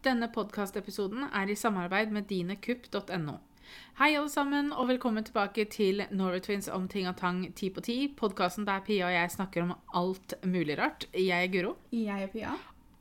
Denne podkastepisoden er i samarbeid med dinekupp.no. Hei, alle sammen, og velkommen tilbake til Norway om ting og tang ti på ti. Podkasten der Pia og jeg snakker om alt mulig rart. Jeg er Guro. Jeg er Pia.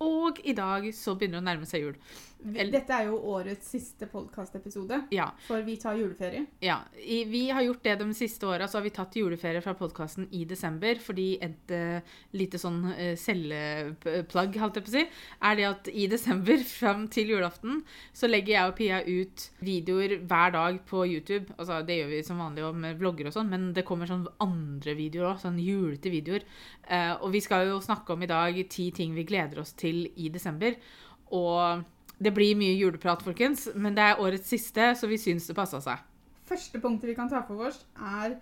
Og i dag så begynner det å nærme seg jul. Dette er jo årets siste podkastepisode, Ja. for vi tar juleferie. ja. Vi har gjort det de siste åra, så har vi tatt juleferie fra podkasten i desember. Fordi et uh, lite sånn uh, celleplagg, holdt jeg på å si, er det at i desember fram til julaften så legger jeg og Pia ut videoer hver dag på YouTube. Altså det gjør vi som vanlig med vlogger og sånn, men det kommer sånn andre videoer òg. Sånn julete videoer. Uh, og vi skal jo snakke om i dag ti ting vi gleder oss til i desember. Og det blir mye juleprat, folkens, men det er årets siste, så vi syns det passa seg. Første punktet vi kan ta for oss, er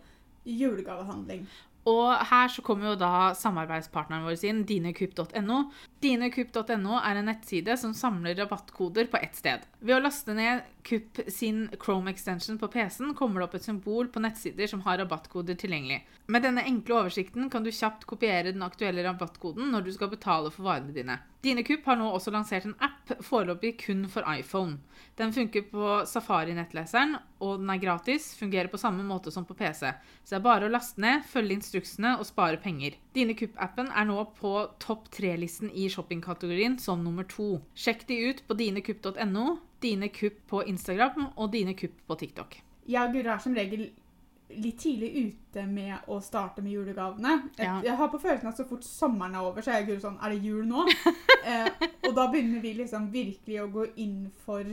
julegavehandling. Og her så kommer jo da samarbeidspartneren vår inn, dinekupp.no. Dinekupp.no er en nettside som samler rabattkoder på ett sted. Ved å laste ned Kupp sin Chrome extension på PC-en kommer det opp et symbol på nettsider som har rabattkoder tilgjengelig. Med denne enkle oversikten kan du kjapt kopiere den aktuelle rabattkoden når du skal betale for varene dine. Dinekupp har nå også lansert en app, foreløpig kun for iPhone. Den funker på Safari-nettleseren, og den er gratis, fungerer på samme måte som på PC. Så det er bare å laste ned, følge instruksene og spare penger. Dinekupp-appen er nå på topp tre-listen i shoppingkategorien som nummer to. Sjekk de ut på dinekupp.no, Dinekupp på Instagram og Dinekupp på TikTok. Jeg og er som regel litt tidlig ute med å starte med julegavene. Ja. Jeg har på følelsen at så fort sommeren er over, så er Guro sånn Er det jul nå? eh, og da begynner vi liksom virkelig å gå inn for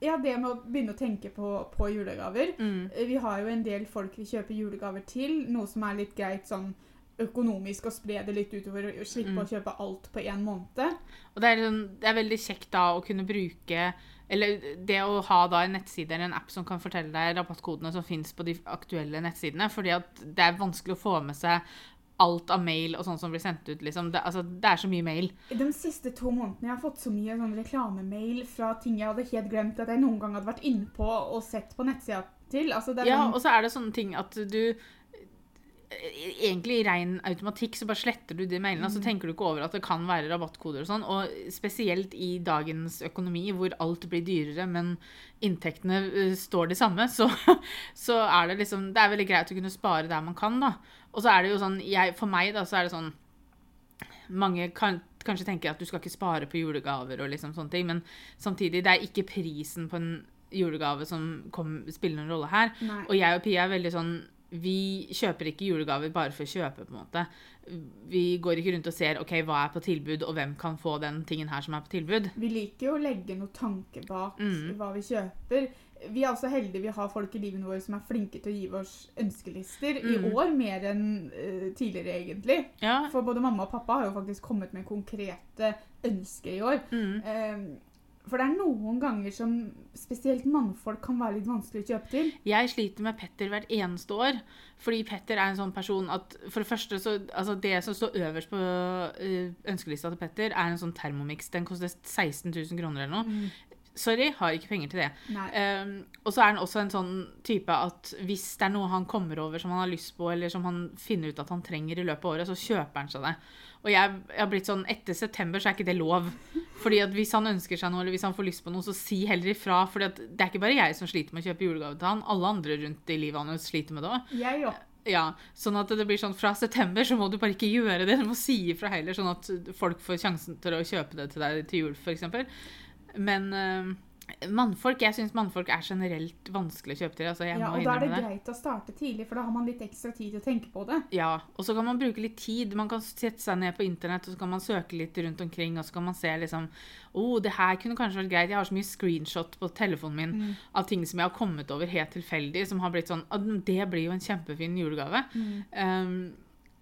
ja, det med å begynne å tenke på, på julegaver. Mm. Eh, Vi har jo en del folk vi kjøper julegaver til, noe som er litt greit sånn økonomisk å spre det litt utover og slippe Mm. å kjøpe alt på én måned. Og det er, liksom, det er veldig kjekt da å kunne bruke Eller det å ha da en nettside eller en app som kan fortelle deg rabattkodene som fins på de aktuelle nettsidene. Fordi at det er vanskelig å få med seg alt av mail og sånt som blir sendt ut. liksom. Det, altså, det er så mye mail. De siste to månedene jeg har fått så mye sånn reklamemail fra ting jeg hadde helt glemt at jeg noen gang hadde vært innpå og sett på nettsida til. Altså, det Ja, sånn, og så er det sånne ting at du Egentlig i ren automatikk så bare sletter du de mailene, og så tenker du ikke over at det kan være rabattkoder og sånn. Og spesielt i dagens økonomi hvor alt blir dyrere, men inntektene eh, står de samme, så, så er det liksom Det er veldig greit å kunne spare der man kan, da. Og så er det jo sånn jeg, For meg, da, så er det sånn mange kan kanskje tenker at du skal ikke spare på julegaver og liksom sånne ting, men samtidig, det er ikke prisen på en julegave som kom, spiller noen rolle her. Nei. Og jeg og Pia er veldig sånn Vi kjøper ikke julegaver bare for å kjøpe, på en måte. Vi går ikke rundt og ser ok, hva er på tilbud, og hvem kan få den tingen her som er på tilbud. Vi liker jo å legge noe tanke bak Mm. hva vi kjøper. Vi er også heldige vi har folk i livet våre som er flinke til å gi oss ønskelister. I Mm. år mer enn uh, tidligere, egentlig. Ja. For både mamma og pappa har jo faktisk kommet med konkrete ønsker i år. Mm. Eh, for det er noen ganger som spesielt mannfolk kan være litt vanskelig å kjøpe til. Jeg sliter med Petter hvert eneste år. Fordi Petter er en sånn person at for det første så Altså, det som står øverst på øh, ønskelista til Petter, er en sånn Thermomix. Den koster 16 000 kroner eller noe. Sorry, har ikke penger til det. Um, og så er han også en sånn type at hvis det er noe han kommer over som han har lyst på, eller som han finner ut at han trenger i løpet av året, så kjøper han seg det. Og jeg, jeg har blitt sånn, etter september så er ikke det lov. Fordi at hvis han ønsker seg noe, eller hvis han får lyst på noe, så si heller ifra. For det er ikke bare jeg som sliter med å kjøpe julegave til han. Alle andre rundt i livet hans sliter med det òg. Jeg òg. Ja, sånn at det blir sånn fra september så må du bare ikke gjøre det. Du må si ifra heller, sånn at folk får sjansen til å kjøpe det til deg til jul, f.eks. Men eh, mannfolk Jeg syns mannfolk er generelt vanskelig å kjøpe til. Altså, Ja, og da er det det. greit å starte tidlig, for da har man litt ekstra tid til å tenke på det. Ja, og så kan man bruke litt tid. Man kan sette seg ned på internett og så kan man søke litt rundt omkring. Og så kan man se liksom oh, det her kunne kanskje vært greit. Jeg har så mye screenshot på telefonen min Mm. av ting som jeg har kommet over helt tilfeldig, som har blitt sånn «Ah, Det blir jo en kjempefin julegave. Um,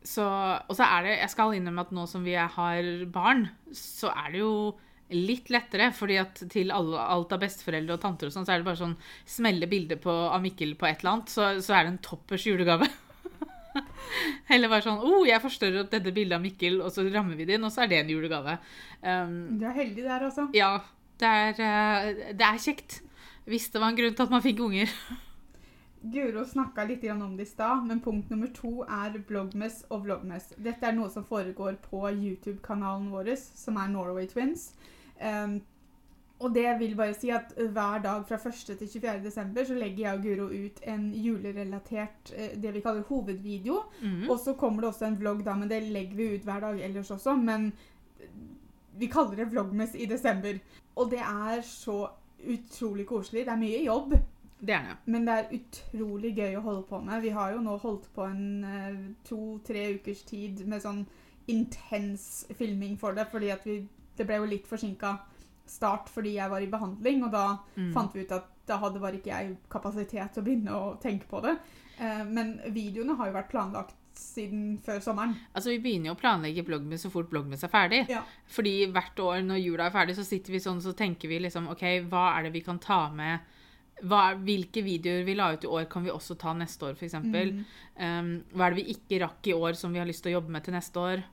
så, og så er det Jeg skal innrømme at nå som vi har barn, så er det jo litt lettere, fordi at til alle, alt av besteforeldre og tanter og sånn, så er det bare sånn smelle bilde av Mikkel på et eller annet, så, så er det en toppers julegave. Eller bare sånn oh, jeg forstørrer opp dette bildet av Mikkel, og så rammer vi det inn, og så er det en julegave. Um, Du er heldig der, altså. ja, det er, eh, det er kjekt. Hvis det var en grunn til at man fikk unger. Guro snakka litt om det i stad, men punkt nummer to er Blogmess og Vlogmess. Dette er noe som foregår på YouTube-kanalen vår, som er Norway Twins. Um, og det vil bare si at hver dag fra 1. til 24. desember så legger jeg og Guro ut en julerelatert eh, det vi kaller hovedvideo. Mm. Og så kommer det også en vlogg, da, men det legger vi ut hver dag ellers også. Men vi kaller det vlogmes i desember. Og det er så utrolig koselig. Det er mye jobb, Det er det. men det er utrolig gøy å holde på med. Vi har jo nå holdt på en eh, to-tre ukers tid med sånn intens filming for det, fordi at vi Det ble jo litt forsinka start fordi jeg var i behandling, og da Mm. fant vi ut at da hadde bare ikke jeg kapasitet til å begynne å tenke på det. Eh, men videoene har jo vært planlagt siden før sommeren. Altså, Vi begynner jo å planlegge bloggmus så fort bloggmus er ferdig. Ja. Fordi hvert år når jula er ferdig, så sitter vi sånn så tenker vi liksom OK, hva er det vi kan ta med? Hva, hvilke videoer vi la ut i år, kan vi også ta neste år, f.eks.? Mm. Um, hva er det vi ikke rakk i år som vi har lyst til å jobbe med til neste år?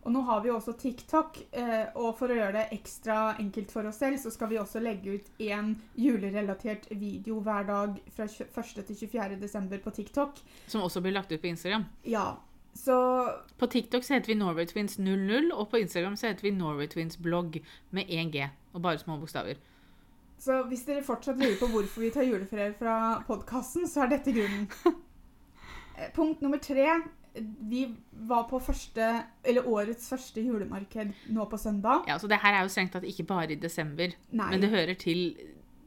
Og nå har vi også TikTok, eh, og for å gjøre det ekstra enkelt for oss selv, så skal vi også legge ut én julerelatert video hver dag fra 1. til 24. desember på TikTok. Som også blir lagt ut på Instagram. Ja, så På TikTok så heter vi Norway Twins 00, og på Instagram så heter vi Norway Twins blogg med 1G og bare små bokstaver. Så hvis dere fortsatt lurer på hvorfor vi tar juleferie fra podkasten, så er dette grunnen. Eh, Punkt nummer tre. Vi var på første, eller årets første julemarked nå på søndag. Ja, så det her er jo strengt tatt ikke bare i desember, Nei. men det hører til,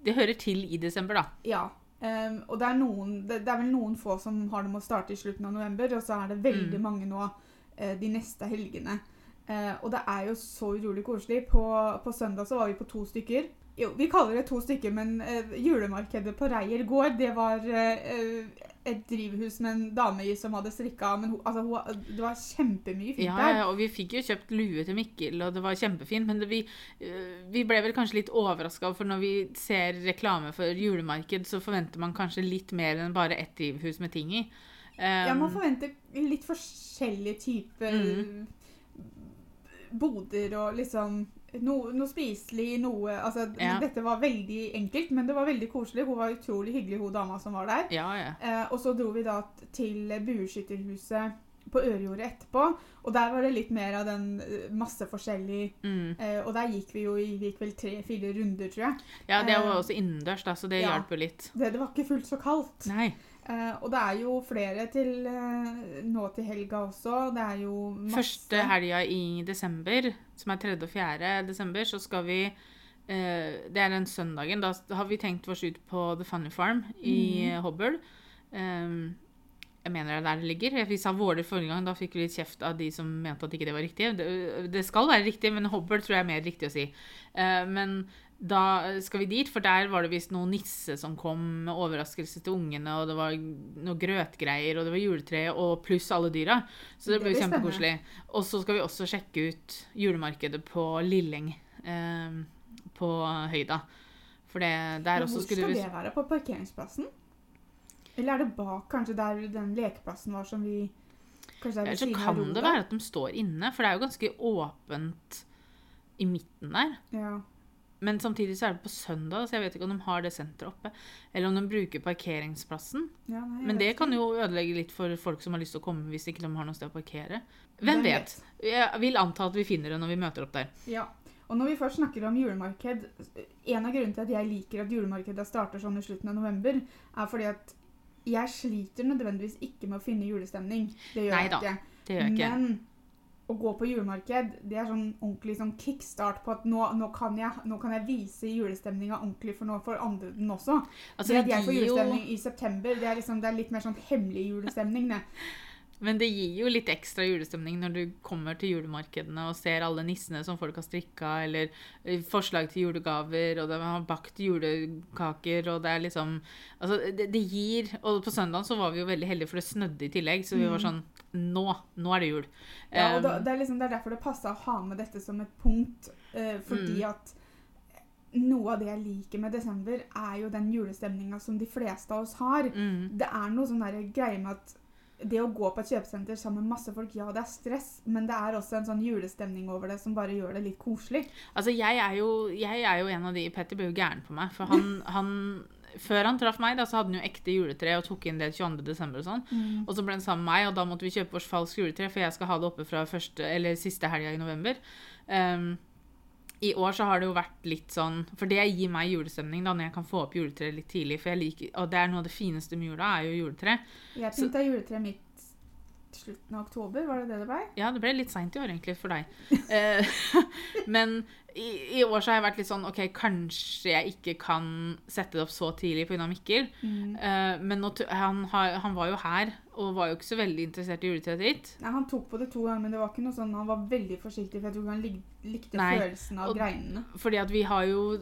det hører til i desember, da. Ja. Um, og det er, noen, det, det er vel noen få som har det med å starte i slutten av november, og så er det veldig Mm. mange nå uh, de neste helgene. Uh, og det er jo så utrolig koselig. På, på søndag så var vi på to stykker. Jo, vi kaller det to stykker, men uh, julemarkedet på Reier gård, det var et drivhus med en dame i som hadde strikka men hun, altså, hun, Det var kjempemye fint Ja, der. ja, og vi fikk jo kjøpt lue til Mikkel, og det var kjempefint, men det, vi, øh, vi ble vel kanskje litt overraska, for når vi ser reklame for julemarked, så forventer man kanskje litt mer enn bare ett drivhus med ting i. Um, Ja, man forventer litt forskjellige typer Mm. boder og liksom no, Noe spiselig, noe Altså, Ja. dette var veldig enkelt, men det var veldig koselig. Hun var utrolig hyggelig, hun dama som var der. ja, ja. Eh, og så dro vi da til bueskytterhuset på Ørjordet etterpå, og der var det litt mer av den eh, masse forskjellig Mm. eh, Og der gikk vi jo i gikk vel tre-fire runder, tror jeg. ja, det var Eh, også innendørs, da, så det ja. hjalp jo litt. Det, det var ikke fullt så kaldt. Nei. Eh, og det er jo flere til uh, nå til helga også. Det er jo masse Første helga i desember, som er 3. og 4. desember, så skal vi uh, Det er den søndagen. Da har vi tenkt oss ut på The Funny Farm i mm. Hobøl. Um, jeg mener det er der det ligger. Vi sa Våler forrige gang, da fikk vi litt kjeft av de som mente at ikke det var riktig. Det, det skal være riktig, men Hobøl tror jeg er mer riktig å si. Men da skal vi dit, for der var det visst noen nisse som kom med overraskelse til ungene, og det var noe grøtgreier, og det var juletre, og pluss alle dyra. Så det Det blir kjempekoselig. Og så skal vi også sjekke ut julemarkedet på Lilleng eh, på Høyda. For det der Men også Hvor skal det være? På parkeringsplassen? Eller er det bak, kanskje, der den lekeplassen var som vi Kanskje er Eller så kan det være at de står inne, for det er jo ganske åpent i midten der. Ja. Men samtidig så er det på søndag, så jeg vet ikke om de har det senteret oppe. Eller om de bruker parkeringsplassen. Ja, nei, Men det kan jo ødelegge litt for folk som har lyst til å komme hvis ikke de har noe sted å parkere. Hvem vet? Jeg vil anta at vi finner det når vi møter opp der. Ja. Og når vi først snakker om julemarked En av grunnene til at jeg liker at julemarkedet starter sånn i slutten av november, er fordi at jeg sliter nødvendigvis ikke med å finne julestemning. Det gjør jeg ikke. Det gjør jeg ikke. Men å gå på julemarked, det er sånn ordentlig sånn kickstart på at nå, nå, kan, jeg, nå kan jeg vise julestemninga ordentlig for nå for andre den også. Altså, det at jeg får julestemning jo, i september, det er, liksom, det er litt mer sånn hemmelig julestemning, det. men det gir jo litt ekstra julestemning når du kommer til julemarkedene og ser alle nissene som folk har strikka, eller eh, forslag til julegaver, og de har bakt julekaker, og det er liksom Altså, det, det gir Og på søndag så var vi jo veldig heldige, for det snødde i tillegg, så vi var Mm. sånn Nå! Nå er det jul. Ja, og da, Um, det, er liksom, det er derfor det passa å ha med dette som et punkt. eh, fordi Mm. at noe av det jeg liker med desember, er jo den julestemninga som de fleste av oss har. mm, Det er noe sånn greie med at det å gå på et kjøpesenter sammen med masse folk, ja, det er stress, men det er også en sånn julestemning over det som bare gjør det litt koselig. Altså, jeg er, jo, jeg er jo en av de Petter ble jo gæren på meg, for han, han Før han traff meg, da, så hadde han jo ekte juletre og tok inn det 22. desember og sånn. Og så ble han sammen med meg, og da måtte vi kjøpe oss falskt juletre, for jeg skal ha det oppe fra første, eller siste helga i november. Um, I år så har det jo vært litt sånn For det gir meg julestemning da, når jeg kan få opp juletreet litt tidlig. For jeg liker, Og det er noe av det fineste med jula, er jo juletre. Jeg pynta juletreet mitt slutten av oktober, var det det det ble? Ja, det ble litt seint i år, egentlig, for deg. Eh, Men i, i år så har jeg vært litt sånn OK, kanskje jeg ikke kan sette det opp så tidlig pga. Mikkel. Eh, Men nå, han, han var jo her og var jo ikke så veldig interessert i juletreet ditt. Nei, Han tok på det to ganger, men det var ikke noe sånn, han var veldig forsiktig, for jeg tror ikke han lik, likte Nei, følelsen av og- greinene. Fordi at vi har jo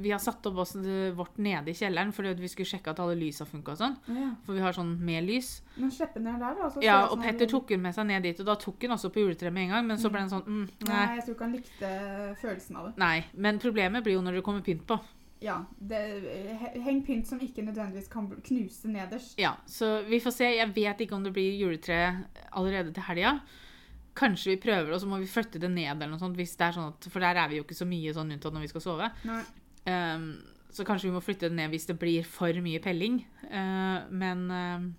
Vi har satt opp oss vårt nede i kjelleren fordi at vi skulle sjekke at alle lysa funka og sånn. Ja. For vi har sånn med lys. Men slipp ned der, da. så Ja, og som Petter vil- tok den med seg ned dit, og da tok hun også på juletreet med en gang. Men så ble den sånn mm, Nei, nei. jeg tror ikke han likte følelsen av det. nei. Men problemet blir jo når det kommer pynt på. Ja, det, he- Heng pynt som ikke nødvendigvis kan knuse nederst. Ja, Så vi får se. Jeg vet ikke om det blir juletre allerede til helga. Kanskje vi prøver, og så må vi flytte det ned, eller noe sånt, hvis det er sånn at, for der er vi jo ikke så mye sånn unntatt når vi skal sove. Um, så kanskje vi må flytte det ned hvis det blir for mye pelling. Uh, men uh,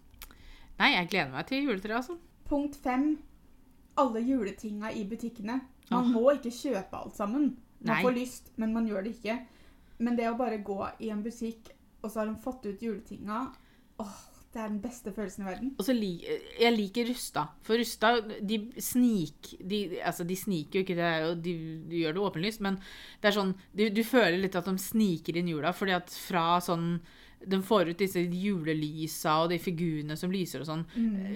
Nei, jeg gleder meg til juletreet, altså. Punkt fem. Alle juletinga i butikkene. Man oh. må ikke kjøpe alt sammen. Man Nei. får lyst, men man gjør det ikke. Men det å bare gå i en butikk, og så har de fått ut juletinga åh, Det er den beste følelsen i verden. Og så li Jeg liker Rusta. For Rusta, de snik... De, altså, de sniker jo ikke, det og de, de gjør det åpenlyst, men det er sånn du, du føler litt at de sniker inn jula, fordi at fra sånn De får ut disse julelysa og de figurene som lyser og sånn.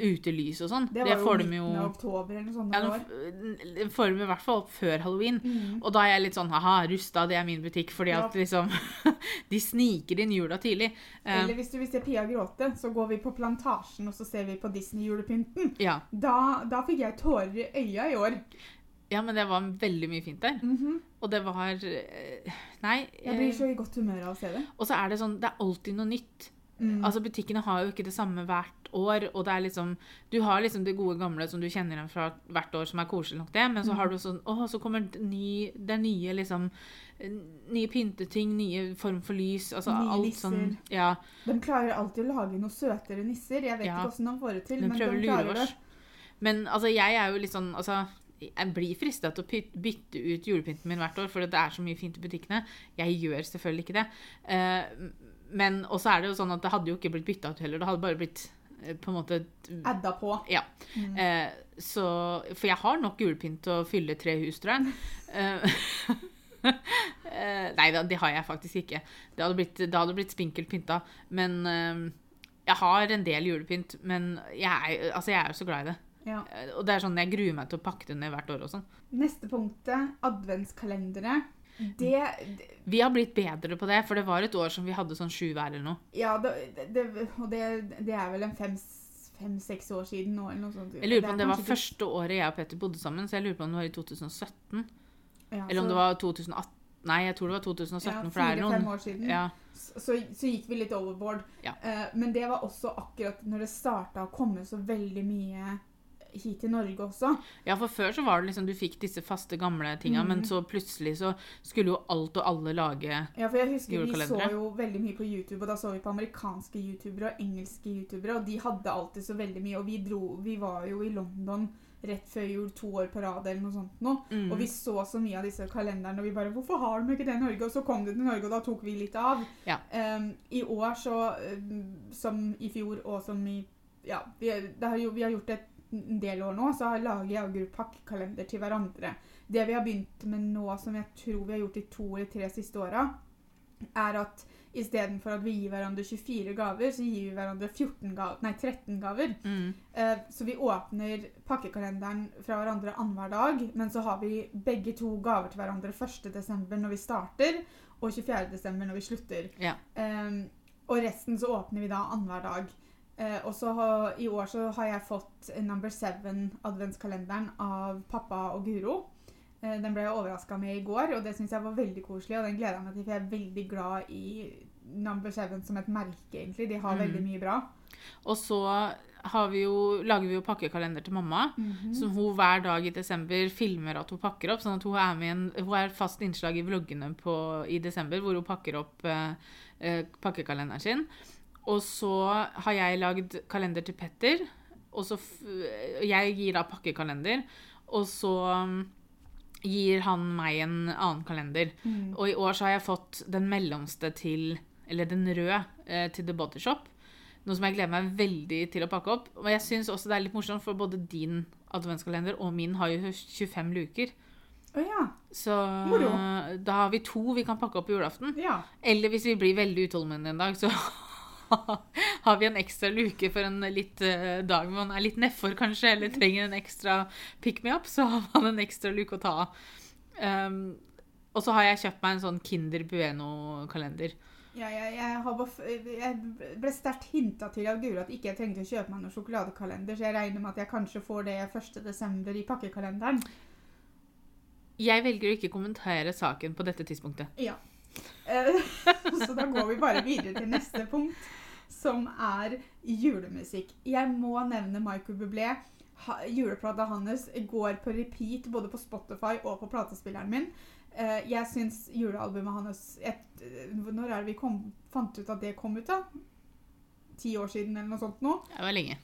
Utelys og sånn. Mm. Det var jo får de midten av oktober eller noe sånt. Ja, det de, de får dem i hvert fall opp før halloween. Mm. Og da er jeg litt sånn Haha, Rusta, det er min butikk. Fordi Ja. at liksom De sniker inn jula tidlig. Eh, Eller hvis du vil se Pia gråte, så går vi på Plantasjen og så ser vi på Disney-julepynten. ja. Da, da fikk jeg tårer i øya i år. Ja, men det var veldig mye fint der. Mhm. Og det var eh, Nei. Jeg blir eh, så i godt humør av å se det. Og så er det sånn Det er alltid noe nytt. Mm. Altså Butikkene har jo ikke det samme hvert år. Og det er liksom Du har liksom det gode gamle som du kjenner igjen fra hvert år, som er koselig nok, det. Men så Mm. har du sånn Å, så kommer det ny Det nye liksom Nye pynteting, nye form for lys. Altså Nye alt nisser. sånn Ja. De klarer alltid å lage noe søtere nisser. Jeg vet Ja. ikke hvordan de får det til, De men de klarer det. Men altså, jeg er jo litt sånn Altså, jeg blir frista til å bytte ut julepynten min hvert år, for det er så mye fint i butikkene. Jeg gjør selvfølgelig ikke det. Eh, men også er det jo sånn at det hadde jo ikke blitt bytta ut heller. Det hadde bare blitt eh, på en måte Adda på. Ja. Mm. Eh, så For jeg har nok julepynt til å fylle tre hus, tror jeg. Nei da, det har jeg faktisk ikke. Det hadde blitt, det hadde blitt spinkelt pynta. Men jeg har en del julepynt. Men jeg er, altså, jeg er jo så glad i det. Ja. Eh, Og det er sånn, jeg gruer meg til å pakke det ned hvert år og sånn. Neste punktet, adventskalendere. Det, det Vi har blitt bedre på det, for det var et år som vi hadde sånn sju hver eller noe. Ja, det, det, og det, det er vel en fem-seks år siden nå, eller noe sånt. Jeg lurer på om det var ikke- første året jeg og Petter bodde sammen, så jeg lurer på om det var i 2017. ja, Eller om så- det var 2018. Nei, jeg tror det var 2017, ja, for det er noen år siden. ja. Så, så, så gikk vi litt overboard. Ja. Uh, men det var også akkurat når det starta å komme så veldig mye hit til Norge også. Ja, for før så var det liksom du fikk disse faste, gamle tinga, mm. men så plutselig så skulle jo alt og alle lage Ja, for jeg husker Vi så jo veldig mye på YouTube, og da så vi på amerikanske youtubere og engelske youtubere, og de hadde alltid så veldig mye. Og vi, dro, vi var jo i London rett før jul to år på rad eller noe sånt nå. mm. Og vi så så mye av disse kalenderne, og vi bare 'Hvorfor har de ikke det i Norge?' Og så kom det til Norge, og da tok vi litt av. Ja. Um, I år så em, Som i fjor og som i Ja, vi, det har jo, vi har gjort det en del år nå, så lager jeg og Guro pakkekalender til hverandre. Det vi har begynt med nå, som jeg tror vi har gjort de to eller tre siste åra, er at istedenfor at vi gir hverandre 24 gaver, så gir vi hverandre 14 gaver, nei, 13 gaver. Mm. Eh, Så vi åpner pakkekalenderen fra hverandre annenhver dag, men så har vi begge to gaver til hverandre 1.12. når vi starter, og 24.12. når vi slutter. Ja. Eh, og resten så åpner vi da annenhver dag. Eh, og så I år så har jeg fått Number Seven-adventskalenderen av pappa og Guro. Eh, den ble jeg overraska med i går, og det syns jeg var veldig koselig. Og den gleder jeg meg til, for jeg er veldig glad i Number Seven som et merke, egentlig. De har Mm. veldig mye bra. Og så har vi jo, lager vi jo pakkekalender til mamma. Som hun hver dag i desember filmer at hun pakker opp. sånn at Hun er med i en, hun er fast innslag i vloggene på, i desember hvor hun pakker opp eh, eh, pakkekalenderen sin. Og så har jeg lagd kalender til Petter. Og så Jeg gir da pakkekalender. Og så mm, gir han meg en annen kalender. Mm. Og i år så har jeg fått den mellomste til Eller den røde eh, til The Body Shop. Noe som jeg gleder meg veldig til å pakke opp. Og jeg syns også det er litt morsomt, for både din adventskalender og min har jo 25 luker. Oh, ja. Så Moro. da har vi to vi kan pakke opp på julaften. Ja. Eller hvis vi blir veldig utålmodige en dag, så har vi en ekstra luke for en litt uh, dag hvor man er litt nedfor, kanskje, eller trenger en ekstra pick me up, så har man en ekstra luke å ta av. Um, og så har jeg kjøpt meg en sånn Kinder Bueno-kalender. Ja, jeg, jeg, har bare, jeg ble sterkt hinta til av Guro at ikke jeg trengte å kjøpe meg noen sjokoladekalender, så jeg regner med at jeg kanskje får det 1. desember i pakkekalenderen. Jeg velger å ikke kommentere saken på dette tidspunktet. Ja. Eh, så da går vi bare videre til neste punkt, som er julemusikk. Jeg må nevne Michael Bublé. Juleplata hans går på repeat både på Spotify og på platespilleren min. Eh, jeg syns julealbumet hans et, Når er det vi kom, fant ut at det kom ut, da? Ti år siden eller noe sånt nå. Det var lenge.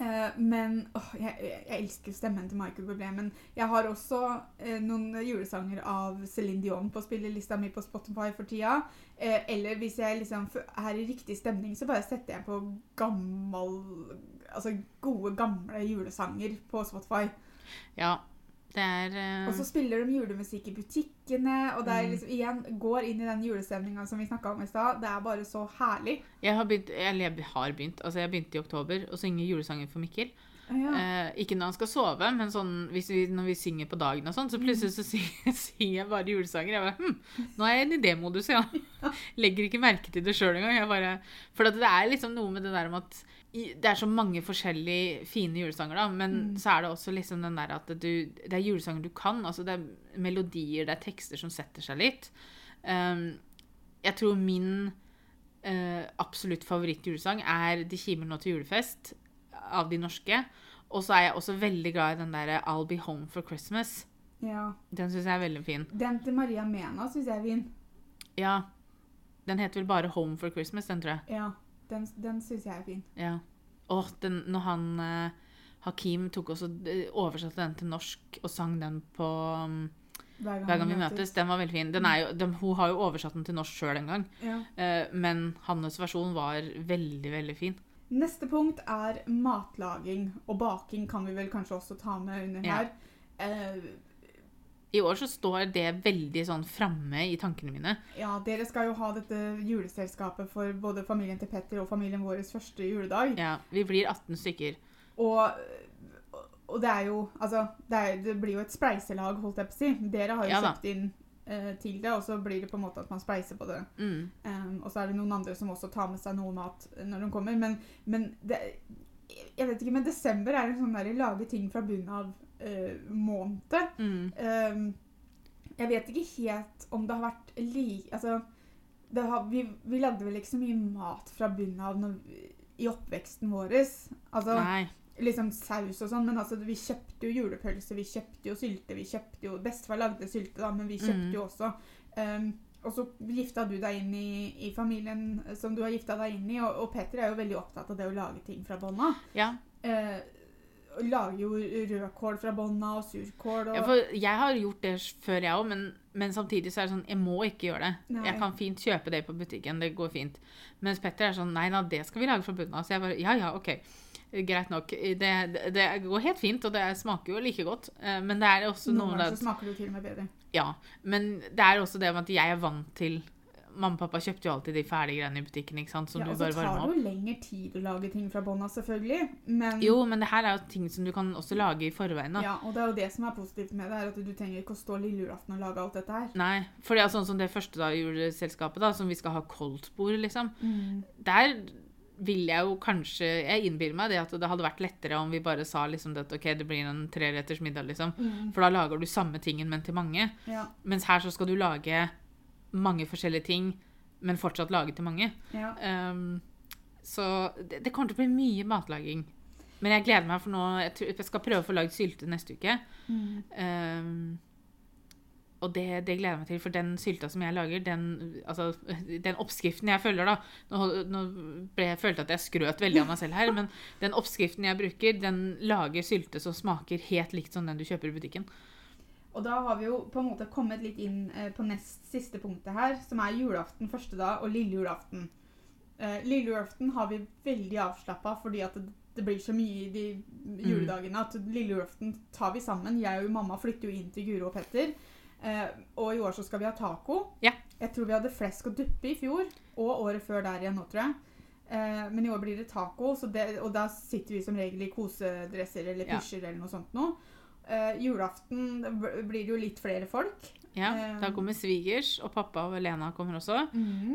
Eh, men åh, jeg, jeg elsker stemmen til Michael Bublé. Men jeg har også eh, noen julesanger av Céline Dion på spillelista mi på Spotify for tida. Eh, eller hvis jeg liksom er i riktig stemning, så bare setter jeg på gammel Altså gode, gamle julesanger på Spotify. Ja, er uh... Og så spiller de julemusikk i butikkene, og det Mm. liksom igjen går inn i den julestemninga som vi snakka om i stad. Det er bare så herlig. Jeg har begynt, jeg har begynt, altså jeg begynte i oktober å synge julesanger for Mikkel. Ja. Eh, ikke når han skal sove, men sånn, vi, når vi synger på dagen og sånn, så plutselig så synger, synger jeg bare julesanger. Jeg bare, hm, nå er jeg i idémodus, ja. Legger ikke merke til det sjøl engang. For det er liksom noe med det der om at det er så mange forskjellige fine julesanger, da, men Mm. så er det også liksom den der at du, det er julesanger du kan. altså Det er melodier, det er tekster som setter seg litt. Um, jeg tror min uh, absolutt favorittjulesang er 'Det kimer nå til julefest' av de norske. Og så er jeg også veldig glad i den derre 'I'll Be Home for Christmas'. ja. Den syns jeg er veldig fin. Den til Maria Mena syns jeg er fin. Ja. Den heter vel bare 'Home for Christmas', den tror jeg. Ja, den, den syns jeg er fin. Ja. Og den, når han eh, Hakim tok også eh, oversatte den til norsk og sang den på um, Hver Hver gang vi møtes. Den var veldig fin. Den jo, den, hun har jo oversatt den til norsk sjøl en gang, Ja. eh, men hans versjon var veldig, veldig fin. Neste punkt er matlaging. Og baking kan vi vel kanskje også ta med under Ja. her. Eh, I år så står det veldig sånn framme i tankene mine. ja, dere skal jo ha dette juleselskapet for både familien til Petter og familien vår første juledag. Ja, Vi blir 18 stykker. Og, og det er jo Altså, det, er, det blir jo et spleiselag, holdt jeg på å si. Dere har jo Ja kjøpt inn eh, til det, og så blir det på en måte at man spleiser på det. Mm. Um, og så er det noen andre som også tar med seg noe mat når de kommer. Men, men det, jeg vet ikke, men desember er en sånn der lage ting fra bunnen av uh, måned. Mm. Um, jeg vet ikke helt om det har vært like Altså, det har, vi, vi lagde vel ikke så mye mat fra bunnen av vi- i oppveksten vår. Altså, Nei. liksom saus og sånn, men altså, vi kjøpte jo julepølse, vi kjøpte jo sylte, vi kjøpte jo Bestefar lagde sylte, da, men vi kjøpte Mm. jo også. Um, og så gifta du deg inn i, i familien som du har gifta deg inn i, og, og Petter er jo veldig opptatt av det å lage ting fra bånn av. Ja. Eh, lager jo rødkål fra bånna og surkål og ja, jeg har gjort det før, jeg òg, men, men samtidig så er det sånn Jeg må ikke gjøre det. Nei. Jeg kan fint kjøpe det på butikken. Det går fint. Mens Petter er sånn Nei da, det skal vi lage fra bunnen av. Så jeg bare Ja ja, OK. Greit nok. Det, det, det går helt fint, og det smaker jo like godt. Eh, Men det er også noe Noen noe ganger så smaker det jo til og med bedre. Ja, men det er også det med at jeg er vant til Mamma og pappa kjøpte jo alltid de ferdige greiene i butikken, ikke sant, som Ja, du og så bare tar varmer det opp. jo lengre tid å lage ting fra bånn av, selvfølgelig. Men, Jo, men det her er jo ting som du kan også lage i forveien. da. ja, og det er jo det som er positivt med det, er at du trenger ikke å stå lille julaften og lage alt dette her. Nei, for det er sånn som det første da juleselskapet, da, som vi skal ha koldtbord, liksom. Mm. Der vil jeg jo kanskje Jeg innbiller meg det at det hadde vært lettere om vi bare sa liksom det at ok, det blir en treretters middag, liksom. Mm. For da lager du samme tingen, men til mange. Ja, Mens her så skal du lage mange forskjellige ting, men fortsatt lage til mange. ja. Um, så det, det kommer til å bli mye matlaging. Men jeg gleder meg, for nå jeg, tror, jeg skal prøve å få lagd sylte neste uke. Mm. Um, og det, det gleder jeg meg til, for den sylta som jeg lager, den, altså, den oppskriften jeg følger da Nå, nå ble jeg følte at jeg skrøt veldig av meg selv her, men den oppskriften jeg bruker, den lager sylte som smaker helt likt som den du kjøper i butikken. Og da har vi jo på en måte kommet litt inn eh, på nest siste punktet her, som er julaften første dag og lille julaften. Eh, lille julaften har vi veldig avslappa fordi at det, det blir så mye i de juledagene at lille julaften tar vi sammen. Jeg og mamma flytter jo inn til Guro og Petter. Eh, og i år så skal vi ha taco. Ja. Jeg tror vi hadde flesk og duppe i fjor, og året før der igjen nå, tror jeg. Eh, men i år blir det taco, så det, og da sitter vi som regel i kosedresser eller Ja. pysjer eller noe sånt noe. Eh, julaften blir det jo litt flere folk. Ja, Eh. Da kommer svigers, og pappa og Lena kommer også.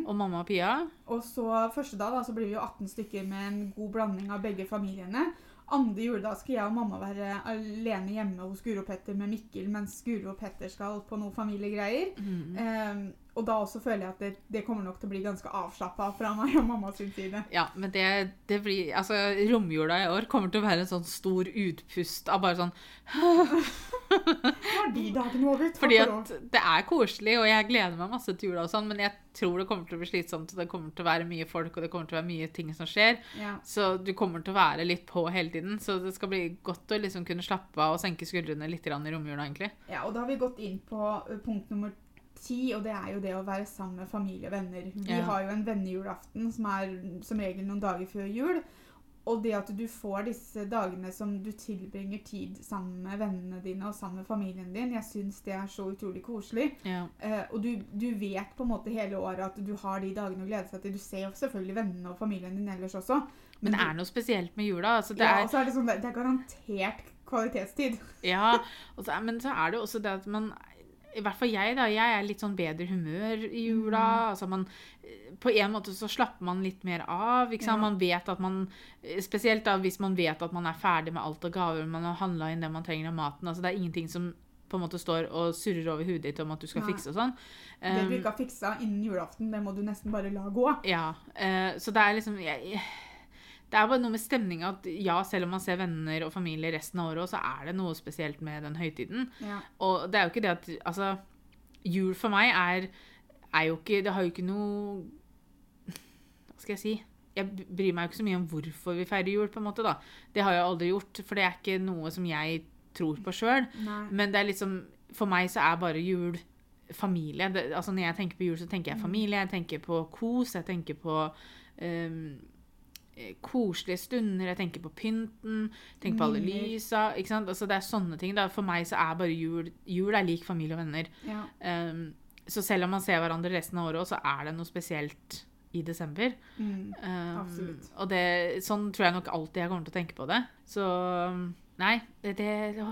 Og mamma og Pia. Og så første dag da, så blir vi jo 18 stykker med en god blanding av begge familiene. Andre juledag skal jeg og mamma være alene hjemme hos Guro og Petter med Mikkel, mens Guro og Petter skal på noen familiegreier. Mm. Eh, og da også føler jeg at det, det kommer nok til å bli ganske avslappa fra meg og mamma sin side. Ja, men det, det blir Altså, romjula i år kommer til å være en sånn stor utpust av bare sånn Nå er de dagene over. Fordi at det er koselig, og jeg gleder meg masse til jula og sånn, men jeg tror det kommer til å bli slitsomt, og det kommer til å være mye folk, og det kommer til å være mye ting som skjer. Ja. Så du kommer til å være litt på hele tiden. Så det skal bli godt å liksom kunne slappe av og senke skuldrene litt i romjula, egentlig. ja, og da har vi gått inn på punkt nummer ti, og det er jo det å være sammen med familie og venner. Vi Ja. har jo en vennejulaften som er som regel noen dager før jul. Og det at du får disse dagene som du tilbringer tid sammen med vennene dine og sammen med familien din, jeg syns det er så utrolig koselig. Ja. Eh, og du, du vet på en måte hele året at du har de dagene å glede seg til. Du ser jo selvfølgelig vennene og familien din ellers også. Men det er noe spesielt med jula. Altså, det ja, er, er det sånn, det er garantert kvalitetstid. Ja, og så, men så er det jo også det at man I hvert fall jeg, da. Jeg er litt sånn bedre humør i jula. Mm. Altså man På en måte så slapper man litt mer av. Ikke? Ja. Man vet at man Spesielt da hvis man vet at man er ferdig med alt av gaver, man har handla inn det man trenger av maten. Altså det er ingenting som på en måte står og surrer over hudet ditt om at du skal Nei. fikse og sånn. Det du Um, ikke har fiksa innen julaften, det må du nesten bare la gå. ja, eh, så det er liksom jeg, Det er bare noe med stemninga at ja, selv om man ser venner og familie resten av året, så er det noe spesielt med den høytiden. Ja. Og det er jo ikke det at Altså, jul for meg er, er jo ikke Det har jo ikke noe Hva skal jeg si? Jeg bryr meg jo ikke så mye om hvorfor vi feirer jul, på en måte, da. Det har jeg aldri gjort, for det er ikke noe som jeg tror på sjøl. Men det er liksom For meg så er bare jul familie. Det, altså Når jeg tenker på jul, så tenker jeg familie, jeg tenker på kos, jeg tenker på eh, koselige stunder, jeg tenker på pynten, tenker på alle Minner. lysa. Altså Det er sånne ting. da. For meg så er bare jul Jul er lik familie og venner. Ja. Um, så selv om man ser hverandre resten av året, også, så er det noe spesielt i desember. Mm. Um, Og det, sånn tror jeg nok alltid jeg kommer til å tenke på det. Så nei, det, det.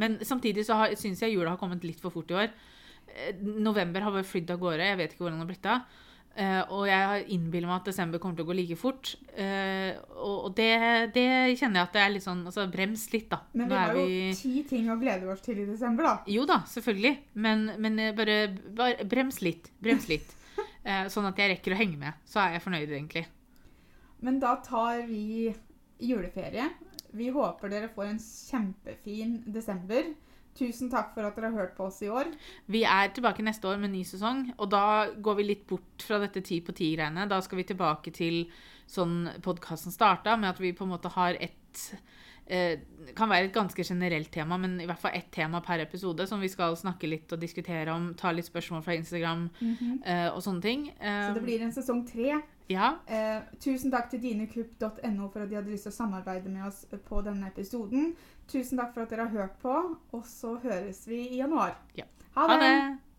Men samtidig så syns jeg jula har kommet litt for fort i år. Eh, November har bare flydd av gårde. Jeg vet ikke hvordan det har blitt av. Eh, og jeg har innbiller meg at desember kommer til å gå like fort. Uh, og det, det kjenner jeg at det er litt sånn Altså, brems litt, da. Men vi har jo ti ting å glede oss til i desember, da. Jo da, selvfølgelig. Men, men eh, bare, bare brems litt. Brems litt. uh, sånn at jeg rekker å henge med. Så er jeg fornøyd, egentlig. Men da tar vi juleferie. Vi håper dere får en kjempefin desember. Tusen takk for at dere har hørt på oss i år. Vi er tilbake neste år med ny sesong, og da går vi litt bort fra dette ti på ti-greiene. Da skal vi tilbake til sånn podkasten starta, med at vi på en måte har ett eh, Kan være et ganske generelt tema, men i hvert fall ett tema per episode som vi skal snakke litt og diskutere om. Ta litt spørsmål fra Instagram eh, og sånne ting. Eh, Så det blir en sesong tre. Ja. Eh, tusen takk til dinekupp.no for at de hadde lyst til å samarbeide med oss på denne episoden. Tusen takk for at dere har hørt på, og så høres vi i januar. Ja. Ha Ha det! det!